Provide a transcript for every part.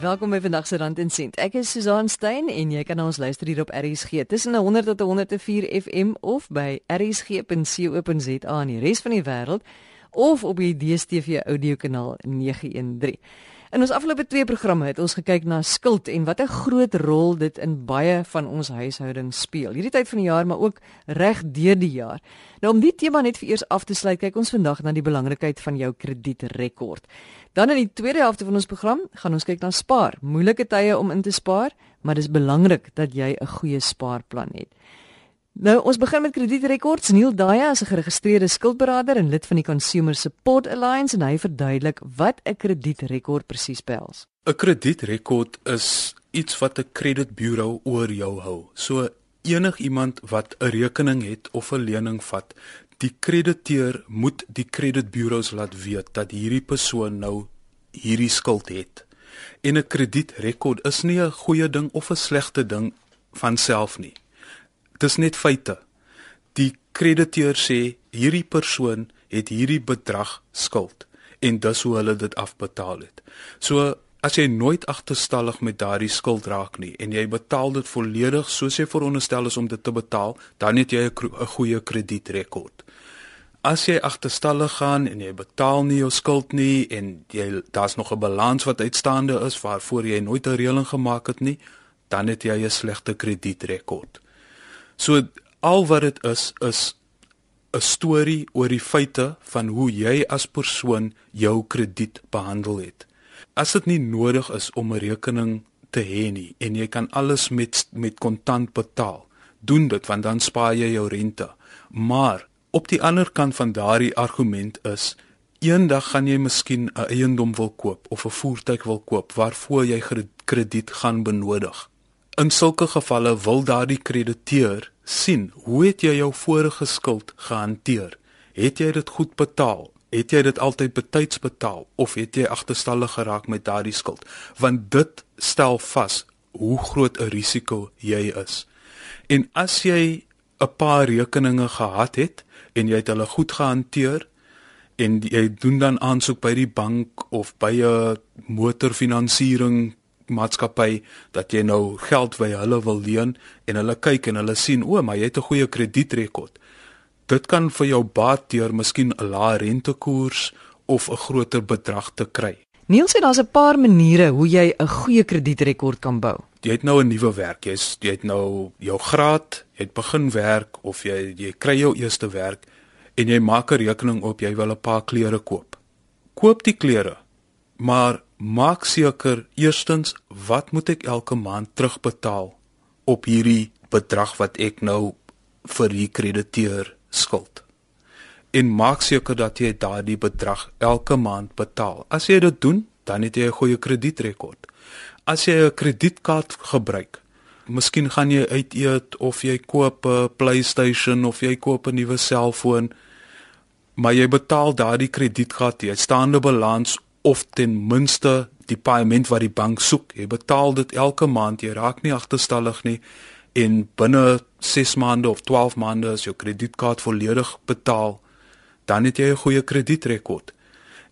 Welkom by vandag se Rand en Sent. Ek is Susan Stein en jy kan ons luister hier op RSG tussen 100 tot 104 FM of by rsg.co.za in die res van die wêreld of op die DStv audiokanaal 913. In ons afgelope twee programme het ons gekyk na skuld en wat 'n groot rol dit in baie van ons huishoudings speel. Hierdie tyd van die jaar, maar ook reg deur die jaar. Nou om die tema net vir eers af te sluit, kyk ons vandag na die belangrikheid van jou kredietrekord. Dan in die tweede helfte van ons program gaan ons kyk na spaar. Moeilike tye om in te spaar, maar dis belangrik dat jy 'n goeie spaarplan het. Nou, ons begin met kredietrekords. Neil Daya is 'n geregistreerde skuldberader en lid van die Consumer Support Alliance en hy verduidelik wat 'n kredietrekord presies behels. 'n Kredietrekord is iets wat 'n kredietburo oor jou hou. So enigiemand wat 'n rekening het of 'n lening vat, die krediteur moet die kredietburo's laat weet dat hierdie persoon nou hierdie skuld het. En 'n kredietrekord is nie 'n goeie ding of 'n slegte ding van self nie dis net feite. Die krediteur sê hierdie persoon het hierdie bedrag skuld en dis hoe hulle dit afbetaal het. So as jy nooit agterstallig met daardie skuld raak nie en jy betaal dit volledig soos jy veronderstel is om dit te betaal, dan het jy 'n goeie kredietrekord. As jy agterstallig gaan en jy betaal nie jou skuld nie en jy daar's nog 'n balans wat uitstaande is waarvoor jy nooit 'n reëling gemaak het nie, dan het jy 'n slegte kredietrekord. So al wat dit is is 'n storie oor die feite van hoe jy as persoon jou krediet behandel het. As dit nie nodig is om 'n rekening te hê nie en jy kan alles met met kontant betaal, doen dit want dan spaar jy jou rente. Maar op die ander kant van daardie argument is eendag gaan jy miskien 'n eiendom wil koop of 'n voertuig wil koop waarvoor jy krediet gaan benodig. In sulke gevalle wil daardie krediteur sien hoe het jy jou vorige skuld gehanteer? Het jy dit goed betaal? Het jy dit altyd betyds betaal of het jy agterstallig geraak met daardie skuld? Want dit stel vas hoe groot 'n risiko jy is. En as jy 'n paar rekeninge gehad het en jy het hulle goed gehanteer en jy doen dan aansoek by die bank of by 'n motorfinansiering maatskappy dat jy nou geld by hulle wil leen en hulle kyk en hulle sien o, maar jy het 'n goeie kredietrekord. Dit kan vir jou baat deur miskien 'n lae rentekoers of 'n groter bedrag te kry. Niels sê daar's 'n paar maniere hoe jy 'n goeie kredietrekord kan bou. Jy het nou 'n nuwe werk, jy's jy het nou jou graad, jy het begin werk of jy jy kry jou eerste werk en jy maak 'n rekening op jy wil 'n paar klere koop. Koop die klere. Maar maak seker eerstens wat moet ek elke maand terugbetaal op hierdie bedrag wat ek nou vir die krediteur skuld. En maak seker dat jy daardie bedrag elke maand betaal. As jy dit doen, dan het jy 'n goeie kredietrekord. As jy 'n kredietkaart gebruik, miskien gaan jy uit eet of jy koop 'n PlayStation of jy koop 'n nuwe selfoon, maar jy betaal daardie kredietkaart, jy staande balans of ten minste die paaiement wat die bank soek. Jy betaal dit elke maand, jy raak nie agterstallig nie en binne 6 maande of 12 maande as jou kredietkaart volledig betaal, dan het jy 'n goeie kredietrekord.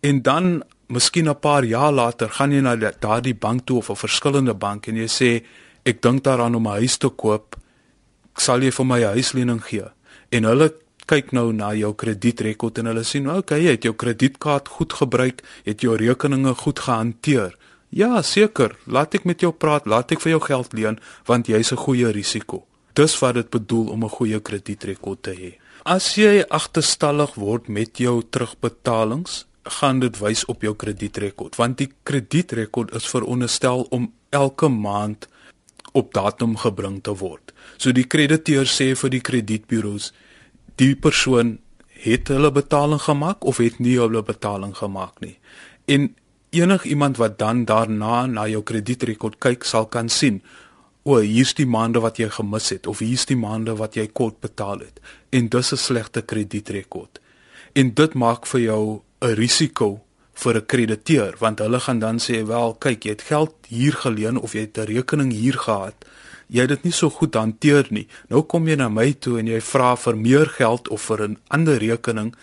En dan miskien 'n paar jaar later gaan jy na daardie bank toe of 'n verskillende bank en jy sê ek dink daaraan om 'n huis te koop. Sal jy vir my 'n huislening gee? En hulle kyk nou na jou kredietrekord en hulle sien, "Oké, okay, jy het jou kredietkaart goed gebruik, het jou rekeninge goed gehanteer." Ja, seker. Laat ek met jou praat, laat ek vir jou geld leen want jy's 'n goeie risiko. Dis wat dit bedoel om 'n goeie kredietrekord te hê. As jy agterstallig word met jou terugbetalings, gaan dit wys op jou kredietrekord want die kredietrekord is veronderstel om elke maand op datum gebring te word. So die krediteur sê vir die kredietburo's, die persoon het hulle betaling gemaak of het nie hulle betaling gemaak nie. En enigiemand wat dan daarna na jou kredietrekord kyk, sal kan sien o, hier's die maande wat jy gemis het of hier's die maande wat jy kort betaal het. En dis 'n slegte kredietrekord. En dit maak vir jou 'n risiko vir 'n krediteur want hulle gaan dan sê wel kyk jy het geld hier geleen of jy het 'n rekening hier gehad jy het dit nie so goed hanteer nie. Nou kom jy na my toe en jy vra vir meer geld of vir 'n ander rekening.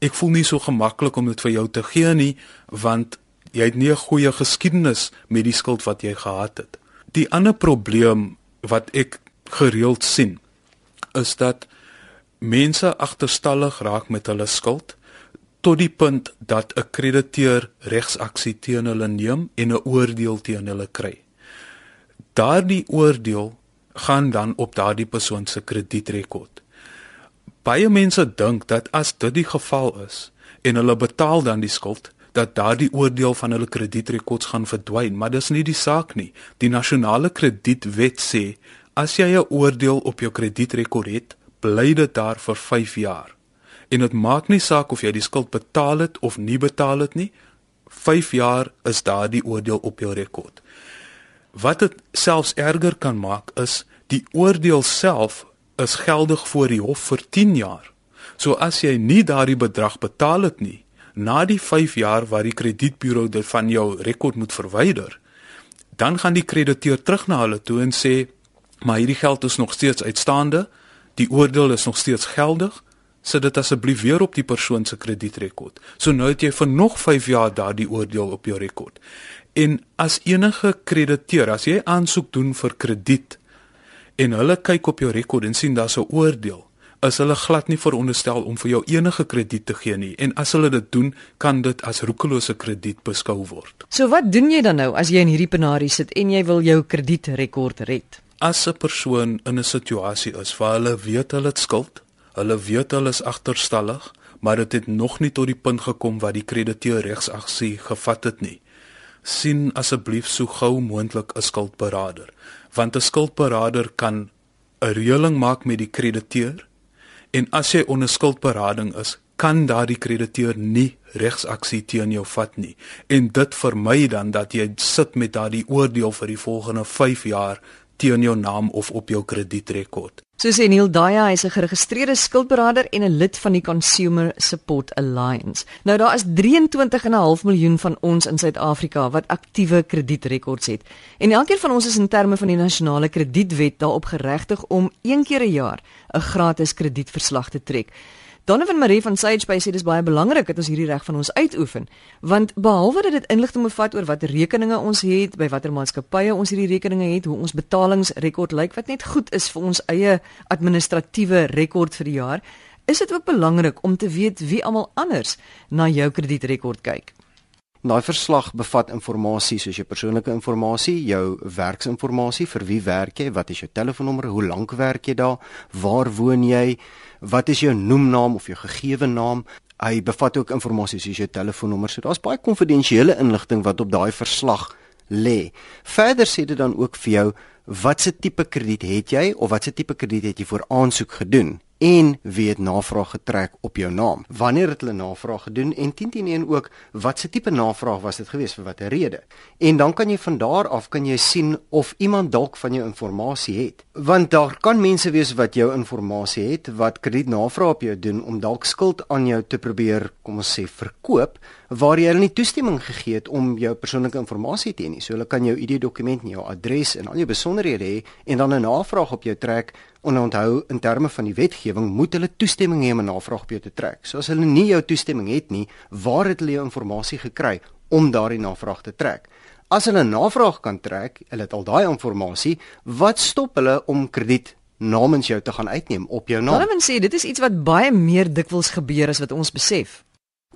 Ek voel nie so gemaklik om dit vir jou te gee nie want Jy het nie 'n goeie geskiedenis met die skuld wat jy gehad het. Die ander probleem wat ek gereeld sien is dat mense agterstallig raak met hulle skuld tot die punt dat 'n krediteur regsaksie teen hulle neem en 'n oordeel teen hulle kry. Daardie oordeel gaan dan op daardie persoon se kredietrekord. Baie mense dink dat as dit die geval is en hulle betaal dan die skuld, dat daardie oordeel van hulle kredietrekords gaan verdwyn, maar dis nie die saak nie. Die nasionale kredietwet sê as jy 'n oordeel op jou kredietrekord het, bly dit daar vir 5 jaar en dit maak nie saak of jy die skuld betaal het of nie betaal het nie. 5 jaar is daardie oordeel op jou rekord. Wat dit selfs erger kan maak is die oordeel self is geldig voor die hof vir 10 jaar. So as jy nie daardie bedrag betaal het nie, na die 5 jaar wat die kredietburo dit van jou rekord moet verwyder, dan gaan die krediteur terug na hulle toe en sê, "Maar hierdie geld is nog steeds uitstaande, die oordeel is nog steeds geldig." sit dit asseblief weer op die persoon se kredietrekord. So nou het jy vir nog 5 jaar daardie oordeel op jou rekord. En as enige krediteur, as jy aansoek doen vir krediet en hulle kyk op jou rekord en sien daar's 'n oordeel, is hulle glad nie veronderstel om vir jou enige krediet te gee nie. En as hulle dit doen, kan dit as roekelose krediet beskou word. So wat doen jy dan nou as jy in hierdie penarie sit en jy wil jou kredietrekord red? As 'n persoon in 'n situasie is waar hulle weet hulle het skuld, Hulle weet hulle is agterstallig, maar dit het nog nie tot die punt gekom waar die krediteur regsaksie gevat het nie. Sien asseblief so gou moontlik 'n skuldberader, want 'n skuldberader kan 'n reëling maak met die krediteur en as jy onder skuldberading is, kan daardie krediteur nie regsaksie teen jou vat nie. En dit vermy dan dat jy sit met daardie oordeel vir die volgende 5 jaar teen jou naam of op jou kredietrekord. So sê Neil Daya, is 'n geregistreerde skuldberader en 'n lid van die Consumer Support Alliance. Nou daar is 23,5 miljoen van ons in Suid-Afrika wat aktiewe kredietrekords het. En elkeen van ons is in terme van die nasionale kredietwet daarop geregtig om een keer 'n jaar 'n gratis kredietverslag te trek. Donovan Marie van Sage Bay sê dis baie belangrik dat ons hierdie reg van ons uitoefen, want behalwe dat dit inligting bevat oor watter rekeninge ons het, by watter maatskappye ons hierdie rekeninge het, hoe ons betalingsrekord lyk wat net goed is vir ons eie administratiewe rekord vir die jaar, is dit ook belangrik om te weet wie almal anders na jou kredietrekord kyk. Daai verslag bevat inligting soos jou persoonlike inligting, jou werksinligting, vir wie werk jy, wat is jou telefoonnommer, hoe lank werk jy daar, waar woon jy, wat is jou noemnaam of jou gegeewe naam? Hy bevat ook inligting soos jou telefoonnommer. So daar's baie konfidensiële inligting wat op daai verslag lê. Verder sê dit dan ook vir jou watse tipe krediet het jy of watse tipe krediet het jy voor aansoek gedoen? En wie het navraag getrek op jou naam. Wanneer het hulle navraag gedoen en 101 ook watse tipe navraag was dit geweest vir watter rede? En dan kan jy van daar af kan jy sien of iemand dalk van jou inligting het. Want daar kan mense wees wat jou inligting het wat kredietnavraag op jou doen om dalk skuld aan jou te probeer, kom ons sê, verkoop waar jy hulle nie toestemming gegee het om jou persoonlike inligting te hê nie. So hulle kan jou ID-dokument en jou adres en al jou besonderhede hê en dan 'n navraag op jou trek onthou in terme van die wetgewing moet hulle toestemming hê om 'n navraag op jou te trek. So as hulle nie jou toestemming het nie, waar het hulle jou inligting gekry om daardie navraag te trek? As hulle 'n navraag kan trek, hulle het al daai inligting, wat stop hulle om krediet namens jou te gaan uitneem op jou naam? Hulle sê dit is iets wat baie meer dikwels gebeur as wat ons besef.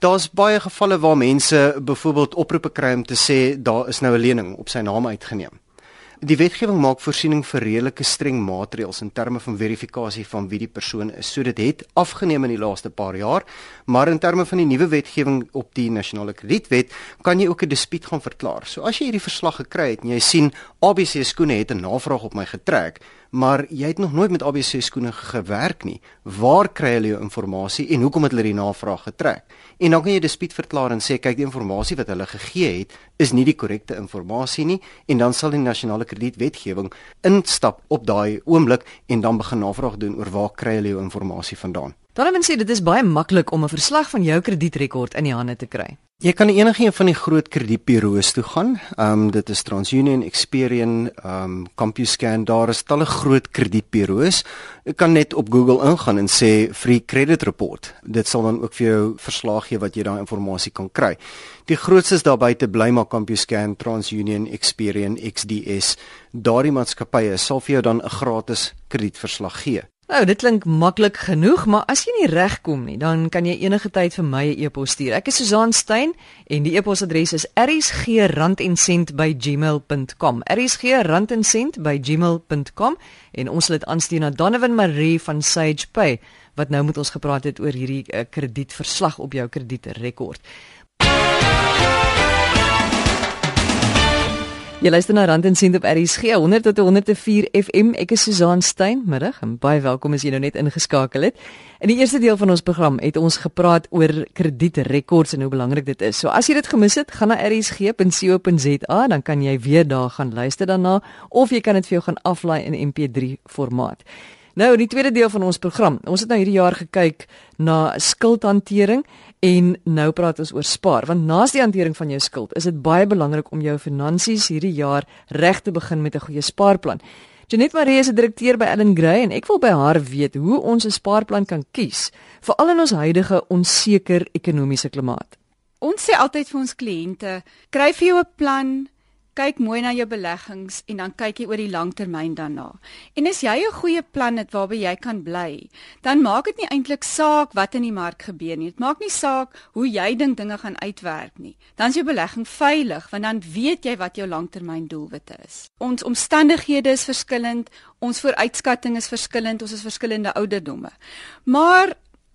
Daar's baie gevalle waar mense byvoorbeeld oproepe kry om te sê daar is nou 'n lening op sy naam uitgeneem. Die wetgewing maak voorsiening vir redelike streng maatreëls in terme van verifikasie van wie die persoon is. So dit het afgeneem in die laaste paar jaar, maar in terme van die nuwe wetgewing op die nasionale kredietwet kan jy ook 'n dispuut gaan verklaar. So as jy hierdie verslag gekry het en jy sien ABC skoene het 'n navraag op my getrek, maar jy het nog nooit met ABC skoene gewerk nie. Waar kry hulle jou inligting en hoekom het hulle die navraag getrek? En dan kan jy dispuut verklaar en sê kyk die inligting wat hulle gegee het is nie die korrekte inligting nie en dan sal die nasionale kredietwetgewing instap op daai oomblik en dan begin navraag doen oor waar kry hulle jou inligting vandaan. Donovan sê dit is baie maklik om 'n verslag van jou kredietrekord in die hande te kry. Jy kan enige een van die groot kredietburo's toe gaan. Ehm um, dit is TransUnion, Experian, ehm um, CompuScan, daar is talle groot kredietburo's. Jy kan net op Google ingaan en sê free credit report. Dit sal dan ook vir jou verslag gee wat jy daai inligting kan kry. Die grootstes daar buite bly maar CompuScan, TransUnion, Experian, XDS. Daardie maatskappye sal vir jou dan 'n gratis kredietverslag gee. Nou, dit klink maklik genoeg, maar as jy nie regkom nie, dan kan jy enige tyd vir my 'n e-pos stuur. Ek is Susan Stein en die e-posadres is rsg@gmail.com. rsg@gmail.com en ons sal dit aanstuur na Donovan Marie van Sage Pay wat nou met ons gepraat het oor hierdie uh, kredietverslag op jou kredietrekord. Jy luister na Rand en Sent op RSG 100 tot 104 FM. Ek is Susan Stein. Middag en baie welkom as jy nou net ingeskakel het. In die eerste deel van ons program het ons gepraat oor kredietrekords en hoe belangrik dit is. So as jy dit gemis het, gaan na rsg.co.za, dan kan jy weer daar gaan luister daarna of jy kan dit vir jou gaan aflaai in MP3 formaat. Nou in die tweede deel van ons program. Ons het nou hierdie jaar gekyk na skuldhantering en nou praat ons oor spaar want naas die hantering van jou skuld is dit baie belangrik om jou finansies hierdie jaar reg te begin met 'n goeie spaarplan. Janet Marie is 'n direkteur by Allen Gray en ek wil by haar weet hoe ons 'n spaarplan kan kies veral in ons huidige onseker ekonomiese klimaat. Ons sê altyd vir ons kliënte, kry vir jou 'n plan kyk mooi na jou beleggings en dan kyk jy oor die langtermyn daarna. En as jy 'n goeie plan het waarby jy kan bly, dan maak dit nie eintlik saak wat in die mark gebeur nie. Dit maak nie saak hoe jy dink dinge gaan uitwerk nie. Dan is jou belegging veilig want dan weet jy wat jou langtermyn doelwitte is. Ons omstandighede is verskillend, ons vooruitskatting is verskillend, ons is verskillende ouderdomme. Maar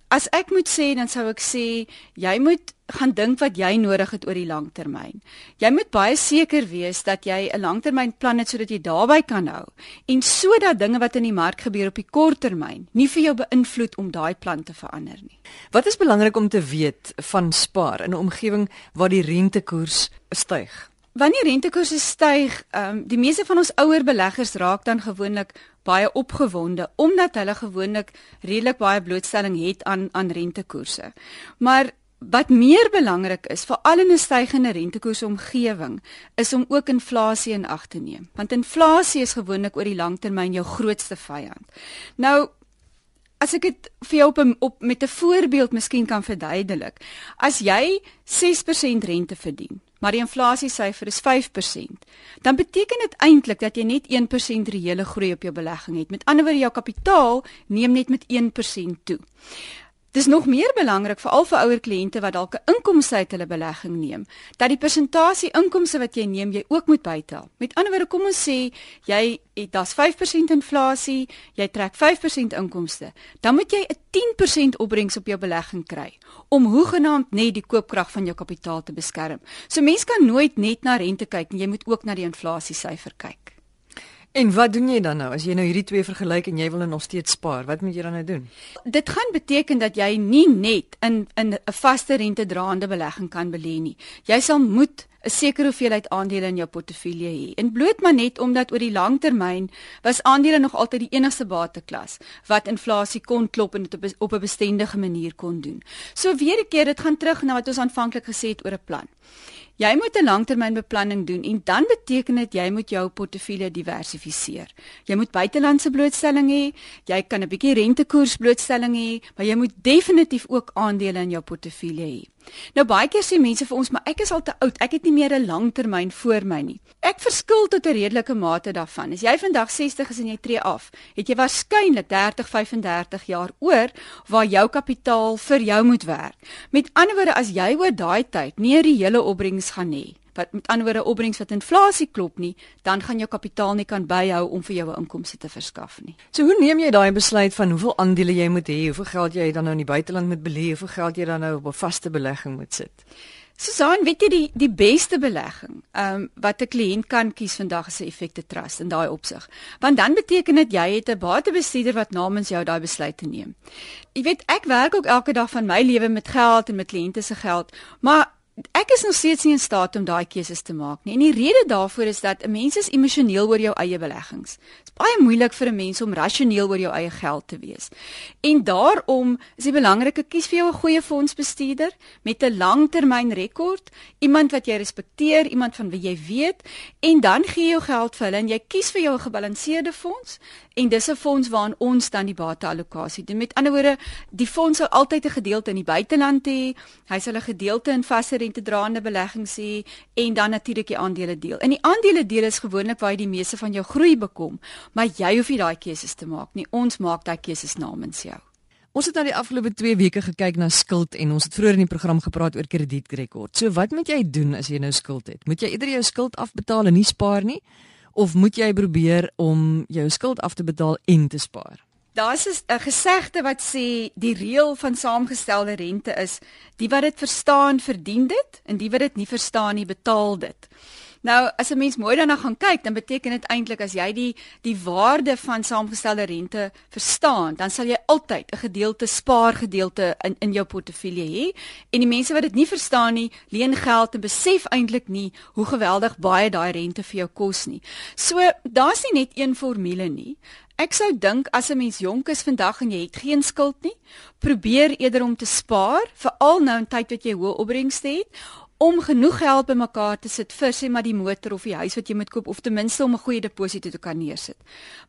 As ek moet sê dan sou ek sê jy moet gaan dink wat jy nodig het oor die langtermyn. Jy moet baie seker wees dat jy 'n langtermynplan het sodat jy daarby kan hou en sodat dinge wat in die mark gebeur op die korttermyn nie vir jou beïnvloed om daai plan te verander nie. Wat is belangrik om te weet van spaar in 'n omgewing waar die rentekoers styg? Wanneer rentekoerse styg, ehm um, die meeste van ons ouer beleggers raak dan gewoonlik baie opgewonde omdat hulle gewoonlik redelik baie blootstelling het aan aan rentekoerse. Maar wat meer belangrik is, veral in 'n stygende rentekoers omgewing, is om ook inflasie in ag te neem, want inflasie is gewoonlik oor die lang termyn jou grootste vyand. Nou As ek dit vir jou op, op met 'n voorbeeld miskien kan verduidelik. As jy 6% rente verdien, maar die inflasiesyfer is 5%, dan beteken dit eintlik dat jy net 1% reële groei op jou belegging het. Met ander woorde jou kapitaal neem net met 1% toe. Dis nog meer belangrik vir al vir ouer kliënte wat dalk 'n inkomste uit hulle belegging neem, dat die persentasie inkomste wat jy neem, jy ook moet bytel. Met ander woorde, kom ons sê jy het daar's 5% inflasie, jy trek 5% inkomste, dan moet jy 'n 10% opbrengs op jou belegging kry om hoegenaamd net die koopkrag van jou kapitaal te beskerm. So mense kan nooit net na rente kyk nie, jy moet ook na die inflasiesyfer kyk. En wat doen jy dan nou as jy nou hierdie twee vergelyk en jy wil nog steeds spaar? Wat moet jy dan nou doen? Dit gaan beteken dat jy nie net in in 'n vaste rente draande belegging kan belê nie. Jy sal moet 'n sekere hoeveelheid aandele in jou portefeulje hê. En bloot maar net omdat oor die lang termyn was aandele nog altyd die enigste bateklas wat inflasie kon klop en dit op 'n bestendige manier kon doen. So weer 'n keer dit gaan terug na wat ons aanvanklik gesê het oor 'n plan. Jy moet 'n langtermynbeplanning doen en dan beteken dit jy moet jou portefeulje diversifiseer. Jy moet buitelandse blootstelling hê, jy kan 'n bietjie rentekoers blootstelling hê, maar jy moet definitief ook aandele in jou portefeulje hê. Nou baie keer sê mense vir ons, maar ek is al te oud, ek het nie meer 'n langtermyn voor my nie. Ek verskil tot 'n redelike mate daarvan. As jy vandag 60 is en jy tree af, het jy waarskynlik 30, 35 jaar oor waar jou kapitaal vir jou moet werk. Met ander woorde, as jy oor daai tyd nie 'n reële opbrengs gaan hê wat met ander woorde opbrengs wat inflasie klop nie, dan gaan jou kapitaal nie kan byhou om vir jou 'n inkomste te verskaf nie. So hoe neem jy daai besluit van hoeveel aandele jy moet hê, hoeveel geld jy dan nou in die buiteland moet belê, hoeveel geld jy dan nou op 'n vaste belegging moet sit? Susan, weet jy die die beste belegging, ehm um, wat 'n kliënt kan kies vandag is 'n effekte trust in daai opsig. Want dan beteken dit jy het 'n batebestuurder wat namens jou daai besluit te neem. Jy weet, ek werk ook elke dag van my lewe met geld en met kliënte se geld, maar ek is nog steeds nie in staat om daai keuses te maak nie. En die rede daarvoor is dat 'n mens is emosioneel oor jou eie beleggings. Dit is baie moeilik vir 'n mens om rasioneel oor jou eie geld te wees. En daarom is dit belangrik ek kies vir jou 'n goeie fondsbestuurder met 'n langtermynrekord, iemand wat jy respekteer, iemand van wie jy weet, en dan gee jy jou geld vir hulle en jy kies vir jou 'n gebalanseerde fonds en dis 'n fonds waarin ons dan die bateallokasie doen. Met ander woorde, die fonds sal altyd 'n gedeelte in die buiteland hê, hy sal 'n gedeelte in vaste rentedraende beleggings hê en dan natuurlik die aandele deel. In die aandele deel is gewoonlik waar jy die meeste van jou groei bekom, maar jy hoef nie daai keuses te maak nie. Ons maak daai keuses namens jou. Ons het nou die afgelope 2 weke gekyk na skuld en ons het vroeër in die program gepraat oor kredietrekord. So wat moet jy doen as jy nou skuld het? Moet jy eerder jou skuld afbetaal en nie spaar nie? of moet jy probeer om jou skuld af te betaal en te spaar? Daar's 'n gesegde wat sê die reël van saamgestelde rente is die wat dit verstaan verdien dit en die wat dit nie verstaan nie betaal dit. Nou as 'n mens mooi daarna gaan kyk, dan beteken dit eintlik as jy die die waarde van saamgestelde rente verstaan, dan sal jy altyd 'n gedeelte spaar gedeelte in in jou portefeulje hê. En die mense wat dit nie verstaan nie, leen geld en besef eintlik nie hoe geweldig baie daai rente vir jou kos nie. So daar's nie net een formule nie. Ek sou dink as 'n mens jonk is vandag en jy het geen skuld nie, probeer eerder om te spaar, veral nou in tyd wat jy hoë opbrengste het, om genoeg geld bymekaar te sit vir sê maar die motor of die huis wat jy moet koop of ten minste om 'n goeie deposito te kan neersit.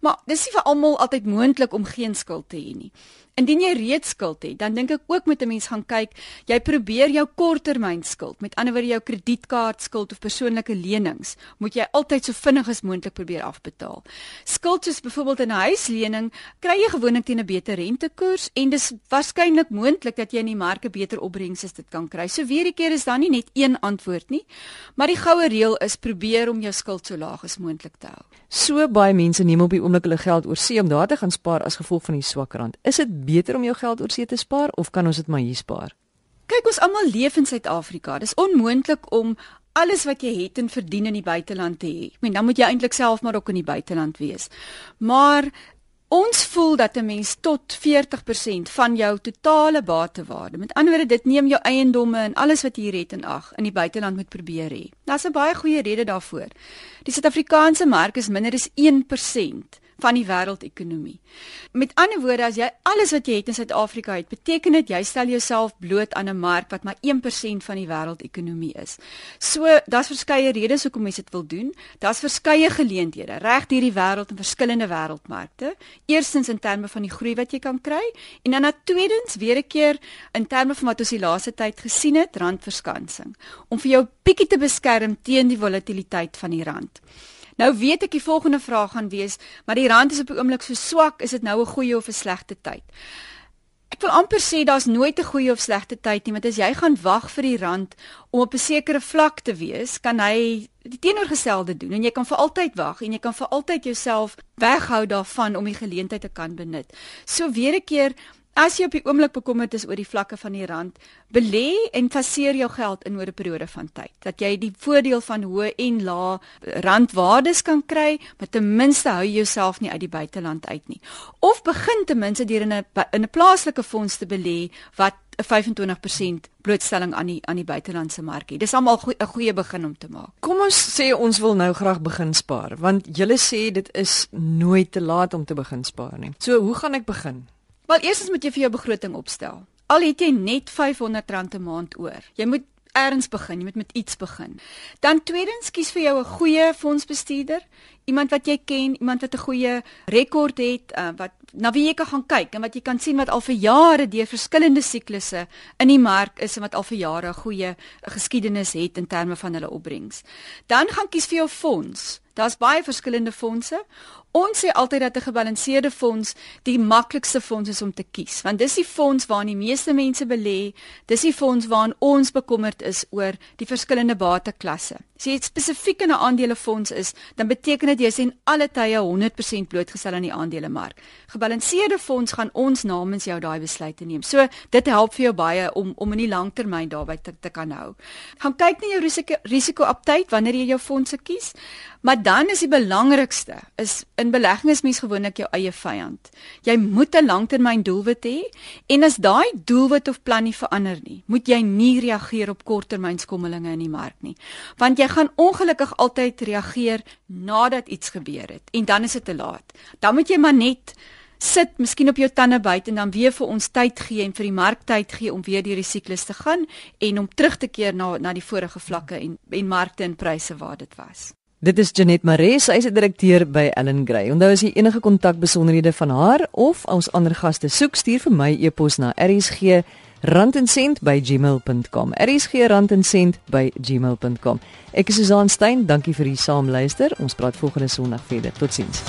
Maar dis nie vir almal altyd moontlik om geen skuld te hê nie. Indien jy reeds skuld het, dan dink ek ook met 'n mens gaan kyk, jy probeer jou korttermynskuld, met ander woorde jou kredietkaartskuld of persoonlike lenings, moet jy altyd so vinnig as moontlik probeer afbetaal. Skuld soos byvoorbeeld 'n huislening, kry jy gewoonlik teen 'n beter rentekoers en dis waarskynlik moontlik dat jy in die marke beter opbrengs as dit kan kry. So weer 'n keer is daar nie net een antwoord nie, maar die goue reël is probeer om jou skuld so laag as moontlik te hou. So baie mense neem op die oomblik hulle geld oor see om daar te gaan spaar as gevolg van die swak rand. Is dit beter om jou geld oor see te spaar of kan ons dit maar hier spaar? Kyk, ons almal leef in Suid-Afrika. Dis onmoontlik om alles wat jy het en verdien in die buiteland te hê. Ek meen, dan moet jy eintlik self maar ook in die buiteland wees. Maar ons voel dat 'n mens tot 40% van jou totale batewaarde, met ander woorde, dit neem jou eiendomme en alles wat jy hier het in ag, in die buiteland moet probeer hê. Daar's 'n baie goeie rede daarvoor. Die Suid-Afrikaanse mark is minder as 1% van die wêreldekonomie. Met ander woorde, as jy alles wat jy het in Suid-Afrika het, beteken dit jy stel jouself bloot aan 'n mark wat maar 1% van die wêreldekonomie is. So, daar's verskeie redes hoekom mense dit wil doen. Daar's verskeie geleenthede reg deur die wêreld in verskillende wêreldmarkte. Eerstens in terme van die groei wat jy kan kry en dan tweedens weer 'n keer in terme van wat ons die laaste tyd gesien het, randverskansing, om vir jou bietjie te beskerm teen die volatiliteit van die rand. Nou weet ek die volgende vraag gaan wees, maar die rand is op die oomblik so swak, is dit nou 'n goeie of 'n slegte tyd? Ek wil amper sê daar's nooit 'n goeie of slegte tyd nie, want as jy gaan wag vir die rand om op 'n sekere vlak te wees, kan hy die teenoorgestelde doen en jy kan vir altyd wag en jy kan vir altyd jouself weghou daarvan om die geleentheid te kan benut. So weer 'n keer As jy op die oomblik bekommerd is oor die vlakke van die rand, belê en faseer jou geld in oor 'n periode van tyd. Dat jy die voordeel van hoë en lae randwaardes kan kry, maar ten minste hou jy jouself nie uit die buiteland uit nie. Of begin ten minste deur in 'n in 'n plaaslike fonds te belê wat 'n 25% blootstelling aan die aan die buitelandse mark het. Dis almal 'n goeie begin om te maak. Kom ons sê ons wil nou graag begin spaar, want julle sê dit is nooit te laat om te begin spaar nie. So, hoe gaan ek begin? Wel eerstens moet jy vir jou begroting opstel. Al het jy net R500 'n maand oor. Jy moet ergens begin, jy moet met iets begin. Dan tweedens kies vir jou 'n goeie fondsbestuurder, iemand wat jy ken, iemand wat 'n goeie rekord het, uh, wat na wie jy kan gaan kyk en wat jy kan sien wat al vir jare deur verskillende siklusse in die mark is en wat al vir jare 'n goeie geskiedenis het in terme van hulle opbrengs. Dan gaan kies vir jou fonds. Daar's baie verskillende fondse. Ons sê altyd dat 'n gebalanseerde fonds die maklikste fonds is om te kies, want dis die fonds waarin die meeste mense belê, dis die fonds waarin ons bekommerd is oor die verskillende bateklasse. As jy spesifiek in 'n aandelefonds is, dan beteken dit jy sien alle tye 100% blootgestel aan die aandelemark. Gebalanseerde fonds gaan ons namens jou daai besluite neem. So dit help vir jou baie om om in die langtermyn daarby te, te kan hou. Gaan kyk na jou risiko risiko aptyd wanneer jy jou fondse kies. Maar dan is die belangrikste is in belegging is mens gewoonlik jou eie vyand. Jy moet 'n langtermyn doelwit hê en as daai doelwit of plan nie verander nie, moet jy nie reageer op korttermynskommelinge in die mark nie. Want jy gaan ongelukkig altyd reageer nadat iets gebeur het en dan is dit te laat. Dan moet jy maar net sit miskien op jou tande byt en dan weer vir ons tyd gee en vir die mark tyd gee om weer deur die siklus te gaan en om terug te keer na na die vorige vlakke en en markte en pryse waar dit was. Dit is Janet Maree, sy is 'n direkteur by Ellen Gray. Onthou as jy enige kontak besonderhede van haar of ons ander gaste soek, stuur vir my e-pos na rsg@gmail.com. rsg@gmail.com. Ek is Susan Stein, dankie vir die saamluister. Ons praat volgende Sondag verder. Totsiens.